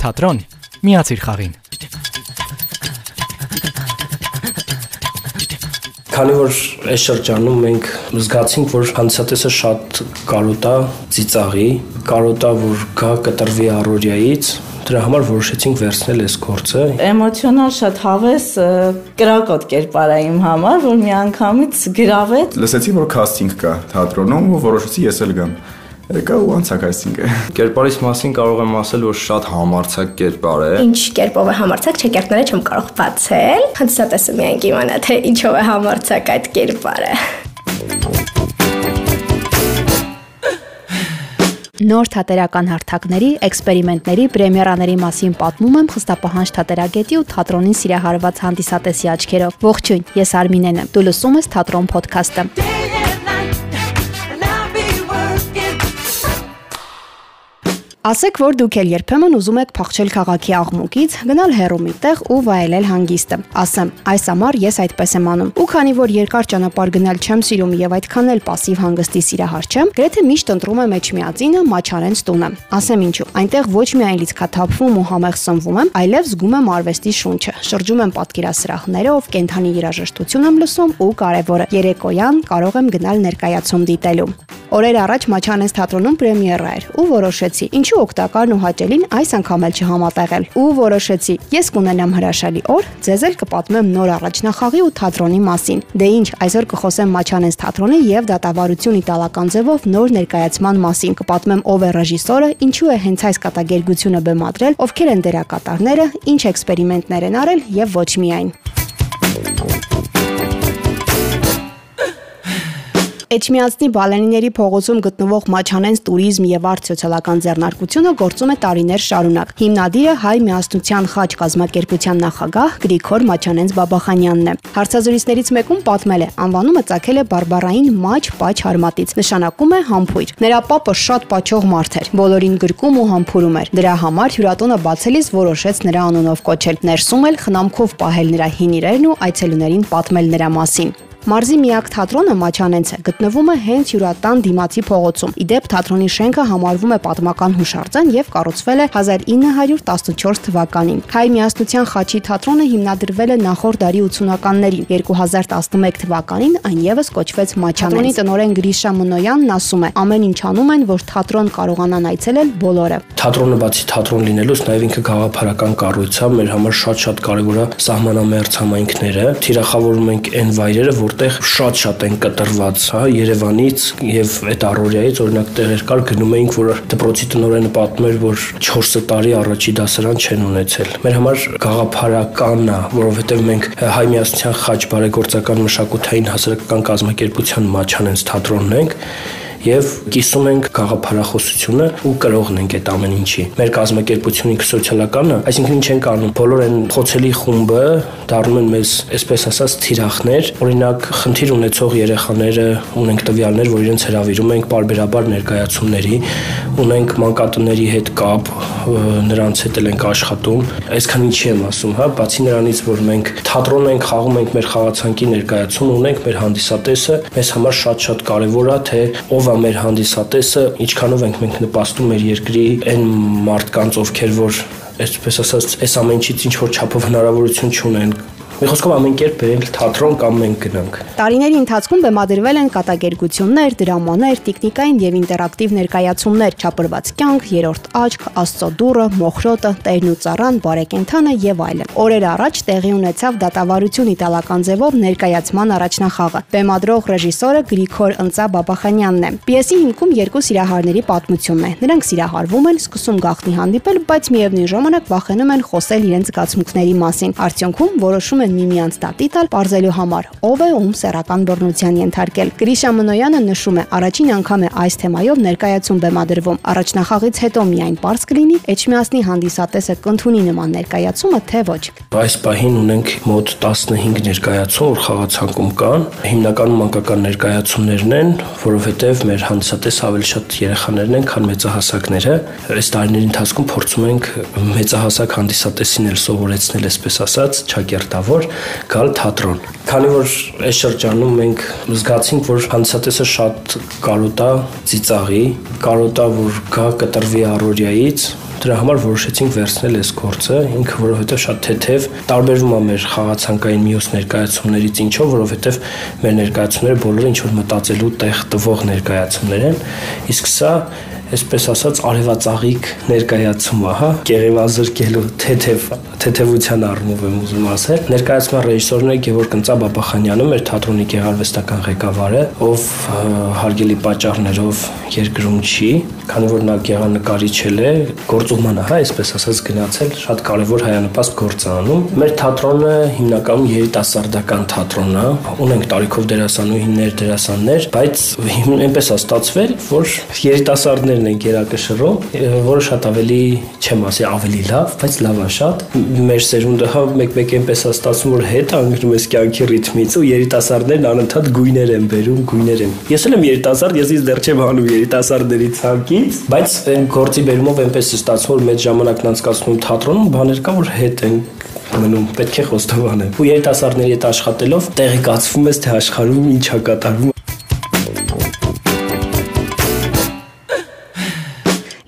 թատրոն միացիր խաղին։ Քանի որ այս շրջանում մենք զգացինք, որ հանդիսատեսը շատ կարոտ է ծիծաղի, կարոտ է որ գա կտրվի առօրյայից, դրա համար որոշեցինք վերցնել այս գործը։ Էմոցիոնալ շատ հավես կրակոտ կերպար է իմ համար, որ միանգամից գրավեց։ Լսեցի, որ քասթինգ կա թատրոնում ու որոշեցի ես էլ գամ։ Եկա ու անցա քասթինգը։ Կերպարից մասին կարող եմ ասել, որ շատ համարցակ կերպար է։ Ինչ կերպով է համարցակ, չեկերտները չեմ կարող բացել։ Հանդիսատեսը միայն կիմանա, թե ինչով է համարցակ այդ կերպարը։ Նոր թատերական հարթակների, էքսպերիմենտների, պրեմիերաների մասին պատմում եմ խստապահանջ թատերագետի ու թատրոնին սիրահարված հանդիսատեսի աչքերով։ Ողջույն, ես Արմինեն եմ։ Դու լսում ես Թատրոն ոդքասթը։ Ասեք, որ դուք էլ երբեմն ուզում եք փախչել քաղաքի աղմուկից, գնալ հեռու մի տեղ ու վայելել հանգիստը։ Ասեմ, այս ամառ ես այդպես եմ անում։ Ու քանի որ երկար ճանապարհ գնալ չեմ սիրում եւ այդքան էլ пассив հանգստի սիրահար չեմ, գրեթե միշտ ընտրում եմ Էջմիածինը Մաչարենց տունը։ Ասեմ ինչու, այնտեղ ոչ միայն լիցքաթափվում ու համեղ սնվում եմ, այլև զգում եմ արվեստի շունչը։ Շրջում եմ պատկերասրահներով, կենթանի երաժշտություն եմ լսում ու կարևորը երեկոյան կարող եմ գնալ ներկայացում դիտելու։ Օրեր առաջ Մաչանես թատրոնում պրեմիերա էր ու որոշեցի, ինչու օգտակարն ու հաճելին այս անգամ էլ չհամատեղել։ Ու որոշեցի, ես կունենամ հրաշալի օր, ձեզ էլ կպատմեմ նոր առաջնախաղի ու թատրոնի մասին։ Դե ինչ, այսօր կխոսեմ Մաչանես թատրոնի եւ դատավարություն իտալական ձևով նոր ներկայացման մասին։ Կպատմեմ ով է ռեժիսորը, ինչու է հենց այս կատակերգությունը բեմադրել, ովքեր են դերակատարները, ինչ էքսպերիմենտներ են արել եւ ոչ միայն։ Էջմիածնի Բալենիների փողոցում գտնվող Մաչանենց туриզմ եւ արտ սոցիալական ձեռնարկությունը գործում է տարիներ շարունակ։ Հիմնադիրը հայ միասնության խաչ կազմակերպության նախագահ Գրիգոր Մաչանենց Բաբախանյանն է։ Հարցազրույցներից մեկում պատմել է, անվանումը ցակել է բարբարային մաչ պաչ հարմատից։ Նշանակում է համբույր։ Նրա պապը շատ պաչող մարդ էր, բոլորին գրկում ու համբուրում էր։ Դրա համար հյուրատոնը բացելիս որոշեց նրա անունով կոչել։ Ներսում էլ խնամքով պահել նրա հին իրերն ու այցելուներին պատմել նրա մասին։ Մարզի միակ թատրոնը Մաչանենց է, գտնվում է հենց հյուրատան դիմացի փողոցում։ Իդեպ թատրոնի շենքը համարվում է պատմական հուշարձան եւ կառուցվել է 1914 թվականին։ Հայ միասնության խաչի թատրոնը հիմնադրվել է նախորդ դարի 80-ականներին։ 2011 թվականին այն եւս կոչվեց Մաչանենց։ Թատրոնի տնօրեն Գրիշա Մնոյանն ասում է. ամեն ինչ անում են, որ թատրոն կարողանան այցելել բոլորը։ Թատրոնը բացի թատրոն լինելուց նաեւ ինքը գաղափարական կառույց է, մեր համար շատ-շատ կարեւոր է սահմանամերձ համայնքները։ Թիրախավորում ենք այն վայրերը, որ որտեղ շատ-շատ են կտրված, հա, Երևանից եւ այդ առօրյայից օրինակ տեղեր կար գնում էինք, որ դպրոցի տնօրենը պատմում էր, որ 4 տարի առաջի դասարան չեն ունեցել։ Մեր համար գաղափարականն է, որովհետեւ մենք հայ միասնության խաչ բարեգործական մշակութային հասարակական կազմակերպության Մաչանենց թատրոնն ենք եւ կիսում ենք գաղափարախոսությունը ու կրողն ենք այդ ամեն ինչի։ Մեր կազմակերպությունը սոցիալականը, այսինքն ինչ ենք անում, բոլոր են խոցելի խումբը դառնում են մեզ, այսպես ասած, թիրախներ, օրինակ խնդիր ունեցող երեխաները ունենք տվյալներ, որ իրենց հravirում ենք բարբերաբար ներկայացումների, ունենք մանկատների հետ կապ, նրանց հետ էլ ենք աշխատում։ Այսքան ինչի եմ ասում, հա, բացի նրանից, որ մենք թատրոն ենք խաղում ենք մեր խաղացանկի ներկայացում ունենք մեր հանդիսատեսը, մեզ համար շատ-շատ կարևոր է, թե ով ով է մեր հանդիսատեսը, ինչքանով ենք մենք նպաստում մեր երկրի այն մարդկանց, ովքեր որ այսպես ասած, այս ամեն ինչից ինչ որ չափով հնարավորություն չունեն Մի խոսքով ամեն կերպ բերենք թատրոն կամ մենք գնանք։ Տարիների ընթացքում բեմադրվել են կատակերգություններ, դրամաներ, տեխնիկային եւ ինտերակտիվ ներկայացումներ, չապրված կյանք, երրորդ աչք, Աստծո դուրը, Մոխրոտը, Տերն ու ծառան, Բարեկենթանը եւ այլն։ Օրեր առաջ տեղի ունեցավ դատավարություն իտալական ձևով ներկայացման առաջնախաղը։ Բեմադրող ռեժիսորը Գրիգոր Ընծա Բաբախանյանն է։ Պիեսի հիմքում երկու սիրահարների պատմությունն է։ Նրանք սիրահարվում են, սկսում գաղտնի հանդիպել, բայց միևնույն ժամանակ վախենում են խոսել իրենց զգացմունքների մասին։ Արդյունքում որոշում են են միմյանց տատի տալ parzելու համար, ով է ում սեռական բռնության ենթարկել։ Գրիշա Մնոյանը նշում է, առաջին անգամ է այս թեմայով ներկայացում բեմադրվում։ Առաջնախաղից հետո միայն པարզ կլինի Էջմիածնի հանդիսատեսը կընդունի նման ներկայացումը, թե ոչ։ Այս պահին ունենք մոտ 15 ներկայացում, որ խաղացանկում կան։ Հիմնականում մանկական ներկայացումներն են, որովհետև մեր հանդիսատես ավելի շատ երեխաներն են, քան մեծահասակները։ Այս տարիների ընթացքում փորձում ենք մեծահասակ հանդիսատեսին էլ սովորեցնել, այսպես ասած, ճակերտավոր որ գալ թատրոն։ Քանի որ այս շրջանում մենք զգացինք, որ հանդիսատեսը շատ կարոտ է ծիծաղի, կարոտ է որ գա կտրվի առօրյայից, Դրա համար որոշեցինք վերցնել այս գործը, ինքը որովհետև շատ թեթև տարբերվում է մեր խաղացանկային մյուս ներկայացումներից, ինչով, որովհետև մեր ներկայացումները բոլորը ինչ որ մտածելու տեղ տվող ներկայացումներ են, իսկ սա այսպես ասած արևածաղիկ ներկայացում է, հա, կեղևազրկելու թեթև թեթևության առումով եմ ուզում ասել։ Ներկայացման ռեժիսորն է Գևորգ Ընծա Բաբախանյանը, մեր թատրոնի գեղարվեստական ղեկավարը, ով հարգելի պատճառներով երկրում չի, քանի որ նա գեղանկարիչ է, գործուղմանը, հա, այսպես ասած գնացել, շատ կարևոր հայանպաստ գործ անում։ Մեր թատրոնը հիմնականում երիտասարդական թատրոն է, ունենք տարիքով դերասանուհիներ, դերասաններ, բայց այնպես է ստացվել, որ երիտասարդներն են գերակշռում, որը շատ ավելի, չեմ ասի, ավելի լավ, բայց լավ է շատ։ Մեր սերունդը հա մեկ-մեկ այնպես է ստացվում, որ հետ անգնում ես կյանքի ռիթմից ու երիտասարդներն անընդհատ գույներ են բերում, գույներ են։ Ես էլ եմ երիտասարդ, ես ինձ դեռ չեմ հանում երիտասարդների ցանկից, բայց այն գործի բերումով այնպես է ստացվում, որ մեծ ժամանակն անցկացնում թատրոնում բաներ կա, որ հետ են մնում պետք է խոստովանեմ։ Ու երիտասարդների հետ աշխատելով տեղեկացվում ես թե աշխարհում ինչ է կատարվում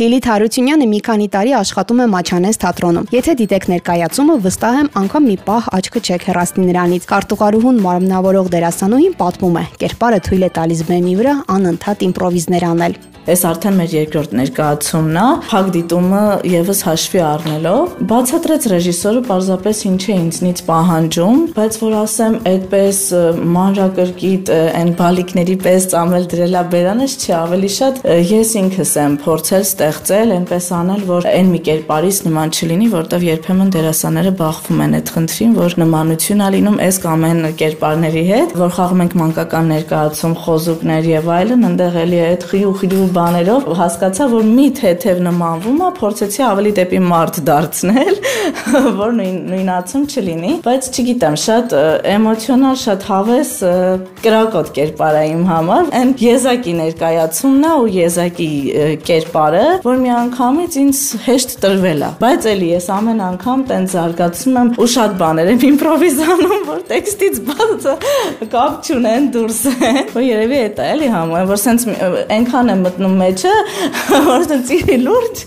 Լիլիթ Հարությունյանը մի քանի տարի աշխատում է Մաչանես թատրոնում։ Եթե դիտեք ներկայացումը, վստահ եմ, անգամ մի պահ աչքը չեք հեռացնի նրանից։ Կարտուղարուհուն մարմնավորող դերասանուհին պատմում է. կերպարը թույլ է տալիս բեմի վրա անընդհատ իմպրովիզներ անել։ Այս արդեն մեր երկրորդ ներկայացումն է, փակ դիտումը եւս հաշվի առնելով, բացատրեց ռեժիսորը պարզապես ինչ է ինձնից պահանջում, բայց որ ասեմ, այդպես մանրակրկիտ այն բալիկների պես ծամել դրելա բերանից չի, ավելի շատ ես ինքս եմ փորձել ստեղծել, այնպես անել, որ այն մի կերպարից նման չլինի, որտեղ երբեմն դերասանները բախվում են այդ խնդրին, որ նմանություն ա լինում այս կամ այն կերպարների հետ, որ խաղում ենք մանկական ներկայացում, խոզուկներ եւ այլն, այնտեղ էլի այդ խիու խիու բաներով հասկացա, որ մի թեթև նմանվում է, փորձեցի ավելի դեպի մարդ դարձնել, որ նույն նույնացում չլինի, բայց չգիտեմ, շատ էմոցիոնալ, շատ հավես կրակոտ կերպար է իմ համար։ Այն եզակի ներկայացումն է ու եզակի կերպարը, որ մի անգամից ինձ հեշտ տրվել է։ Բայց էլի ես ամեն անգամ տենց զարգացում եմ ու շատ բաներ եմ իմպրովիզանում, որ տեքստից բացը կապ չունեն դուրս են։ Ու երևի է էլի համը, որ սենց այնքան եմ մտնում մեջը, որ ծիրի լուրջ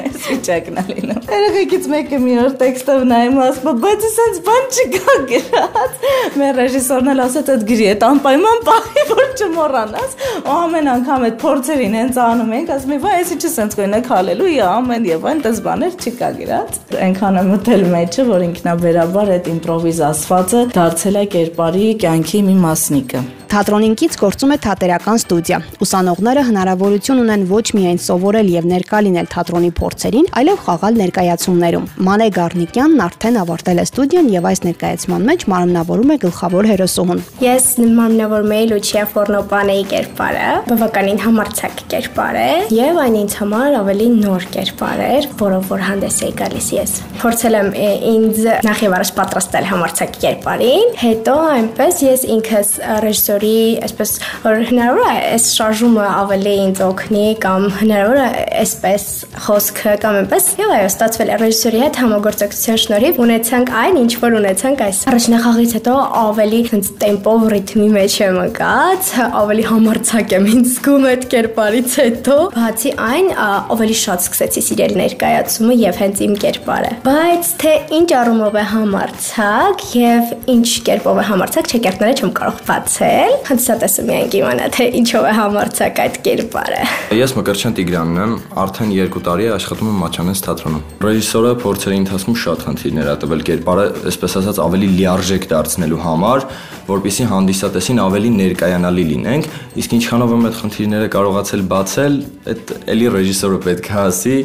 այս վիճակն է լինում։ Երեխեքից մեկը մի օր տեքստով նայում ասում, բայց սենց բան չկա գրած։ Մեր ռեժիսորն էլ ասաց այդ գրի, այդ անպայման պահի, որ չմոռանաս։ Ու ամեն անգամ այդ փորձերին հենց անում ենք, ասում եմ, վայ, էսի չի սենց գույնը քալելու, ի ամեն եւ այն դες բաներ չկա գրած։ Այնքան եմ մտել մեջը, որ ինքնաբերաբար այդ իմպրովիզ ասվածը դարձել է կերպարի կյանքի մի մասնիկը։ Թատրոնին կից գործում է թատերական ստուդիա։ Ուսանողները հնարավորություն ունեն ոչ միայն սովորել եւ ներկա լինել թատրոնի փորձերին, այլև խաղալ ներկայացումներում։ Մանե Գառնիկյանն արդեն ավարտել է ստուդիան եւ այս ներկայացման մեջ մարմնավորում է գլխավոր հերոսուհուն։ Ես մարմնավորում էի Լուչիա Ֆորնոպանեի կերպարը, բավականին համարցակ կերպար է եւ այն ինձ համար ավելի նոր կերպար էր, որով որ հանդես էի գալիս ես։ Փորձել եմ ինձ նախ եւ առաջ պատրաստել համարցակ կերպարին, հետո այնպես ես ինքս ռեժիսոր բոլորի, այսպես որ հնարավոր է այս շարժումը ավելի ինձ օգնի կամ հնարավոր է այսպես խոսքը կամ այնպես։ Եվ այո, ստացվել է ռեժիսորի հետ համագործակցության շնորհիվ ունեցանք այն, ինչ որ ունեցանք այս առաջնախաղից հետո ավելի հենց տեմպով ռիթմի մեջ եմ ընկած, ավելի համարձակ եմ ինձ զգում այդ կերպարից հետո։ Բացի այն, ավելի շատ սկսեցի սիրել ներկայացումը եւ հենց իմ կերպարը։ Բայց թե ինչ առումով է համարձակ եւ ինչ կերպով է համարձակ, չեկերտները չեմ կարող բացել են, հանդիսատեսը միայն կիմանա, թե ինչով է համարցակ այդ կերպարը։ Ես Մկրտչյան Տիգրանն եմ, արդեն 2 տարի աշխատում եմ Մաչանես թատրոնում։ Ռեժիսորը փորձերի ընթացքում շատ խնդիրներ ա տվել կերպարը, այսպես ասած, ավելի լիարժեք դարձնելու համար, որpիսի հանդիսատեսին ավելի ներկայանալի լինենք, իսկ ինչքանով եմ այդ խնդիրները կարողացել բացել, այդ էլի ռեժիսորը պետք է ասի։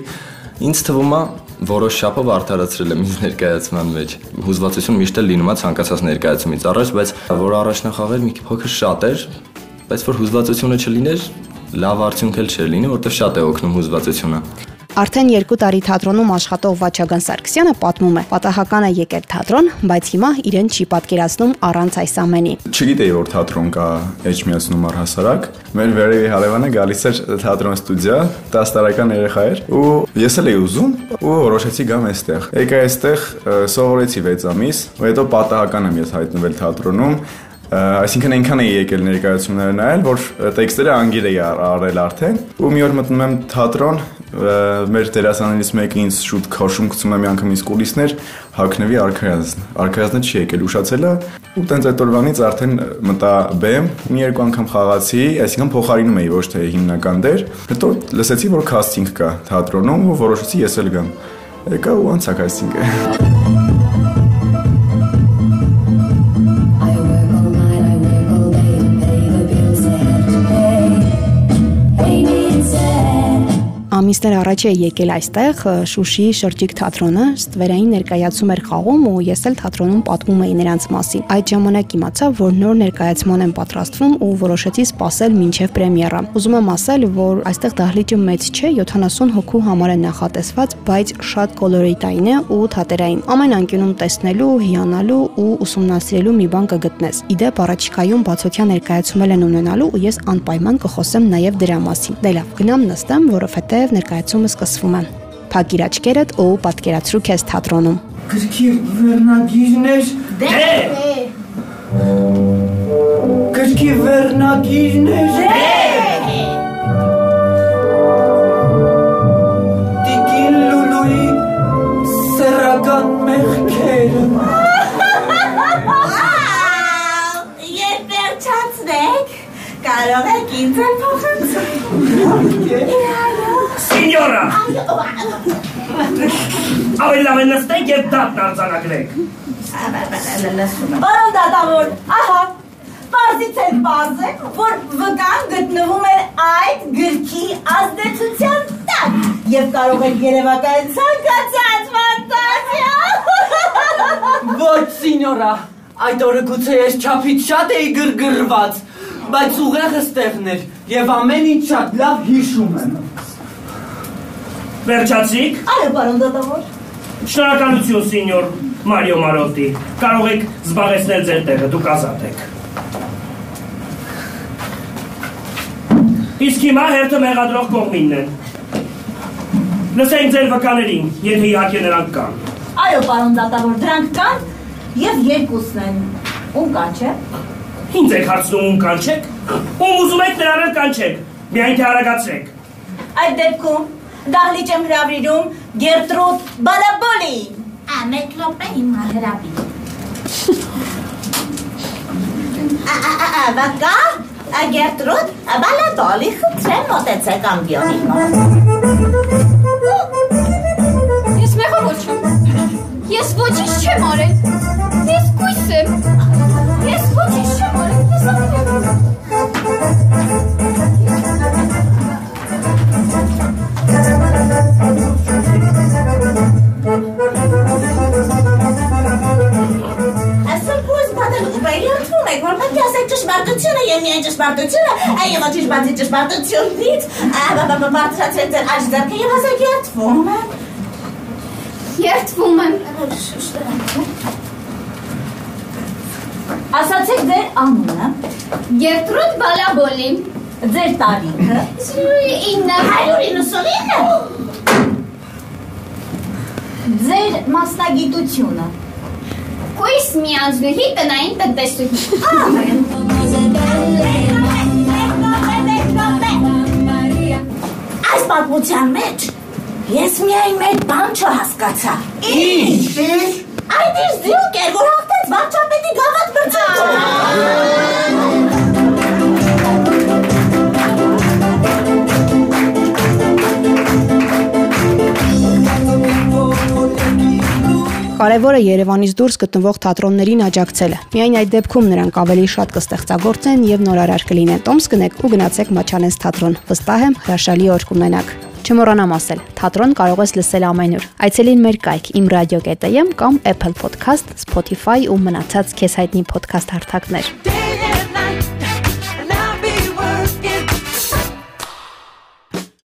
Ինձ թվում է որոշ շապով արդարացրել եմ ինձ ներկայացման մեջ։ Հուզվածություն միշտ էլ լինում է ցանկացած ներկայացումից առաջ, բայց որ առաջնախաղեր մի փոքր շատ էր, բայց որ հուզվածությունը չլիներ, լավ արդյունք էլ չէր լինի, որտեղ շատ է օգնում հուզվածությունը։ Արդեն 2 տարի թատրոնում աշխատող Վաչագան Սարգսյանը պատմում է. պատահական է եկել թատրոն, բայց հիմա իրեն չի պատկերացնում առանց այս ամենի։ Չգիտեի, որ թատրոն կա Էջմիածնում առհասարակ։ Մեր վերևի հարևանը գալիս էր թատրոն ստուդիա, 10 տարեկան երեխա էր, ու ես էլ էի ուզում ու որոշեցի գամ այստեղ։ Եկա այստեղ, սովորեցի 6 ամիս, ու հետո պատահական եմ ես հայտնվել թատրոնում այսինքն այնքան էի եկել ներկայացումները նայել, որ տեքստերը անգիր էի արել արդեն, ու մի օր մտնում եմ թատրոն, Մեր դերասաններից մեկը ինձ շուտ քաշում գցում է մի անգամ ինձ կուլիսներ, հակնվի արքայազն։ Արքայազնը չի եկել, ուշացել է, ու տենց այդ օրվանից արդեն մտա բեմ, մի երկու անգամ խաղացի, այսինքն փոխարինում էի ոչ թե հիմնական դեր։ Հետո լսեցի, որ քաստինգ կա թատրոնում ու որոշեցի ես էլ գամ։ Եկա ու անցա քաստինգը։ ամիսներ առաջ է եկել այստեղ Շուշիի շրջիկ թատրոնը, ստվերային ներկայացում էր խաղում ու ես էլ թատրոնում պատմում էի նրանց մասին։ Այդ ժամանակ իմացա, որ նոր ներկայացման են պատրաստվում ու որոշեցի սպասել մինչև պրեմիերա։ Ուզում եմ ասել, որ այստեղ դահլիճը մեծ չէ, 70 հոգու համար է նախատեսված, բայց շատ կոլորիտային է ու թատերային։ Ամեն անկյունում տեսնելու, հիանալու ու ուսումնասիրելու մի բան կգտնես։ Իդեպ առաջիկայում բացօթյա ներկայացումել են ունենալու ու ես անպայման կխոսեմ նաև դրա մասին։ Դե լավ, գնամ նստեմ, որովհետև ներկայացումը սկսվում է։ Փակիր աչքերդ ու պատկերացրու քեզ թատրոնում։ Գրքի վերնագիրներ Դե։ Գրքի վերնագիրներ Տիկին Լուլուի սեռական մեղքերը Երբ վերջացնեք, կարող եք ինձ փոխանցել։ Սինյորա։ Ավելի լավ է նստեք եւ դատն արձանագրեք։ Բարոն դատավոր, ահա, Պարզից են պարզ է, որ վկան գտնվում է այդ գրքի ազդեցության տակ եւ կարող եք երևակայել ցանկացած ֆանտազիա։ Ոչ սինյորա Այդ օրը գուցե ես չափից շատ էի գրգռված բայց ուղեղը ստեղն էր եւ ամեն ինչ շատ լավ հիշում եմ Վերջացիք։ Այո, բարոն դատավոր։ Շնորհակալություն, սինյոր Մարիո Մարոտի։ Կարող եք զբաղեցնել ձեր տեղը, դուք ազատ եք։ Իսկ հիմա հերթը մեղադրող կողմինն են։ Լսենք ձեր վկաներին, եթե իհարկե նրանք կան։ Այո, պարոն դատավոր, դրանք կան եւ երկուսն են։ Ում կան, չէ։ Ինձ եք հարցնում ում կանչեք։ Ում ուզում եք նրան կանչեք։ Միայն թե արագացրեք։ Այդ դեպքում դահլիճ եմ հրավիրում Գերտրուդ Բալաբոլին։ Ամեկ լոպե հիմա հրավիր։ Վակա, Գերտրուդ Բալաբոլի խնդրեմ մոտեցեք ամբիոնի Ես մեղավոր չեմ։ Ես ոչինչ չեմ արել։ ուղղայրացում եք, որ պետք է ասեք ճշմարտությունը եւ միայն ճշմարտությունը, այո, ոչինչ բացի ճշմարտությունից, բարձրացրեք ձեր աջ ձեռքը եւ ասեք երթվում։ երթվում եմ։ Ասացեք ձեր անունը, Գերտրուդ Բալաբոլի։ ձեր տարիքը, 9 199 ձեր մասնագիտությունը։ Կույս միանձնուհի տնային Ամեն։ Այս պատմության մեջ ես միայն մեկ բան չհասկացա։ Ինչ։ Այդ իր զյուկ էր, որ հաղթեց վարչապետի գավաթ մրցույթը։ Կարևորը Երևանից դուրս գտնվող թատրոններին աջակցելը։ Միայն այդ դեպքում նրանք ավելի շատ կստեղծագործեն եւ նորարար կլինեն։ Տոմս կնեք ու գնացեք Մաչանես թատրոն։ Վստահ եմ, հրաշալի օր կունենաք։ Չմոռանամ ասել, թատրոն կարող ես լսել ամենուր։ Այցելին մեր կայք imradio.am կամ Apple Podcast, Spotify ու մնացած քեզ հայտնի podcast հարթակներ։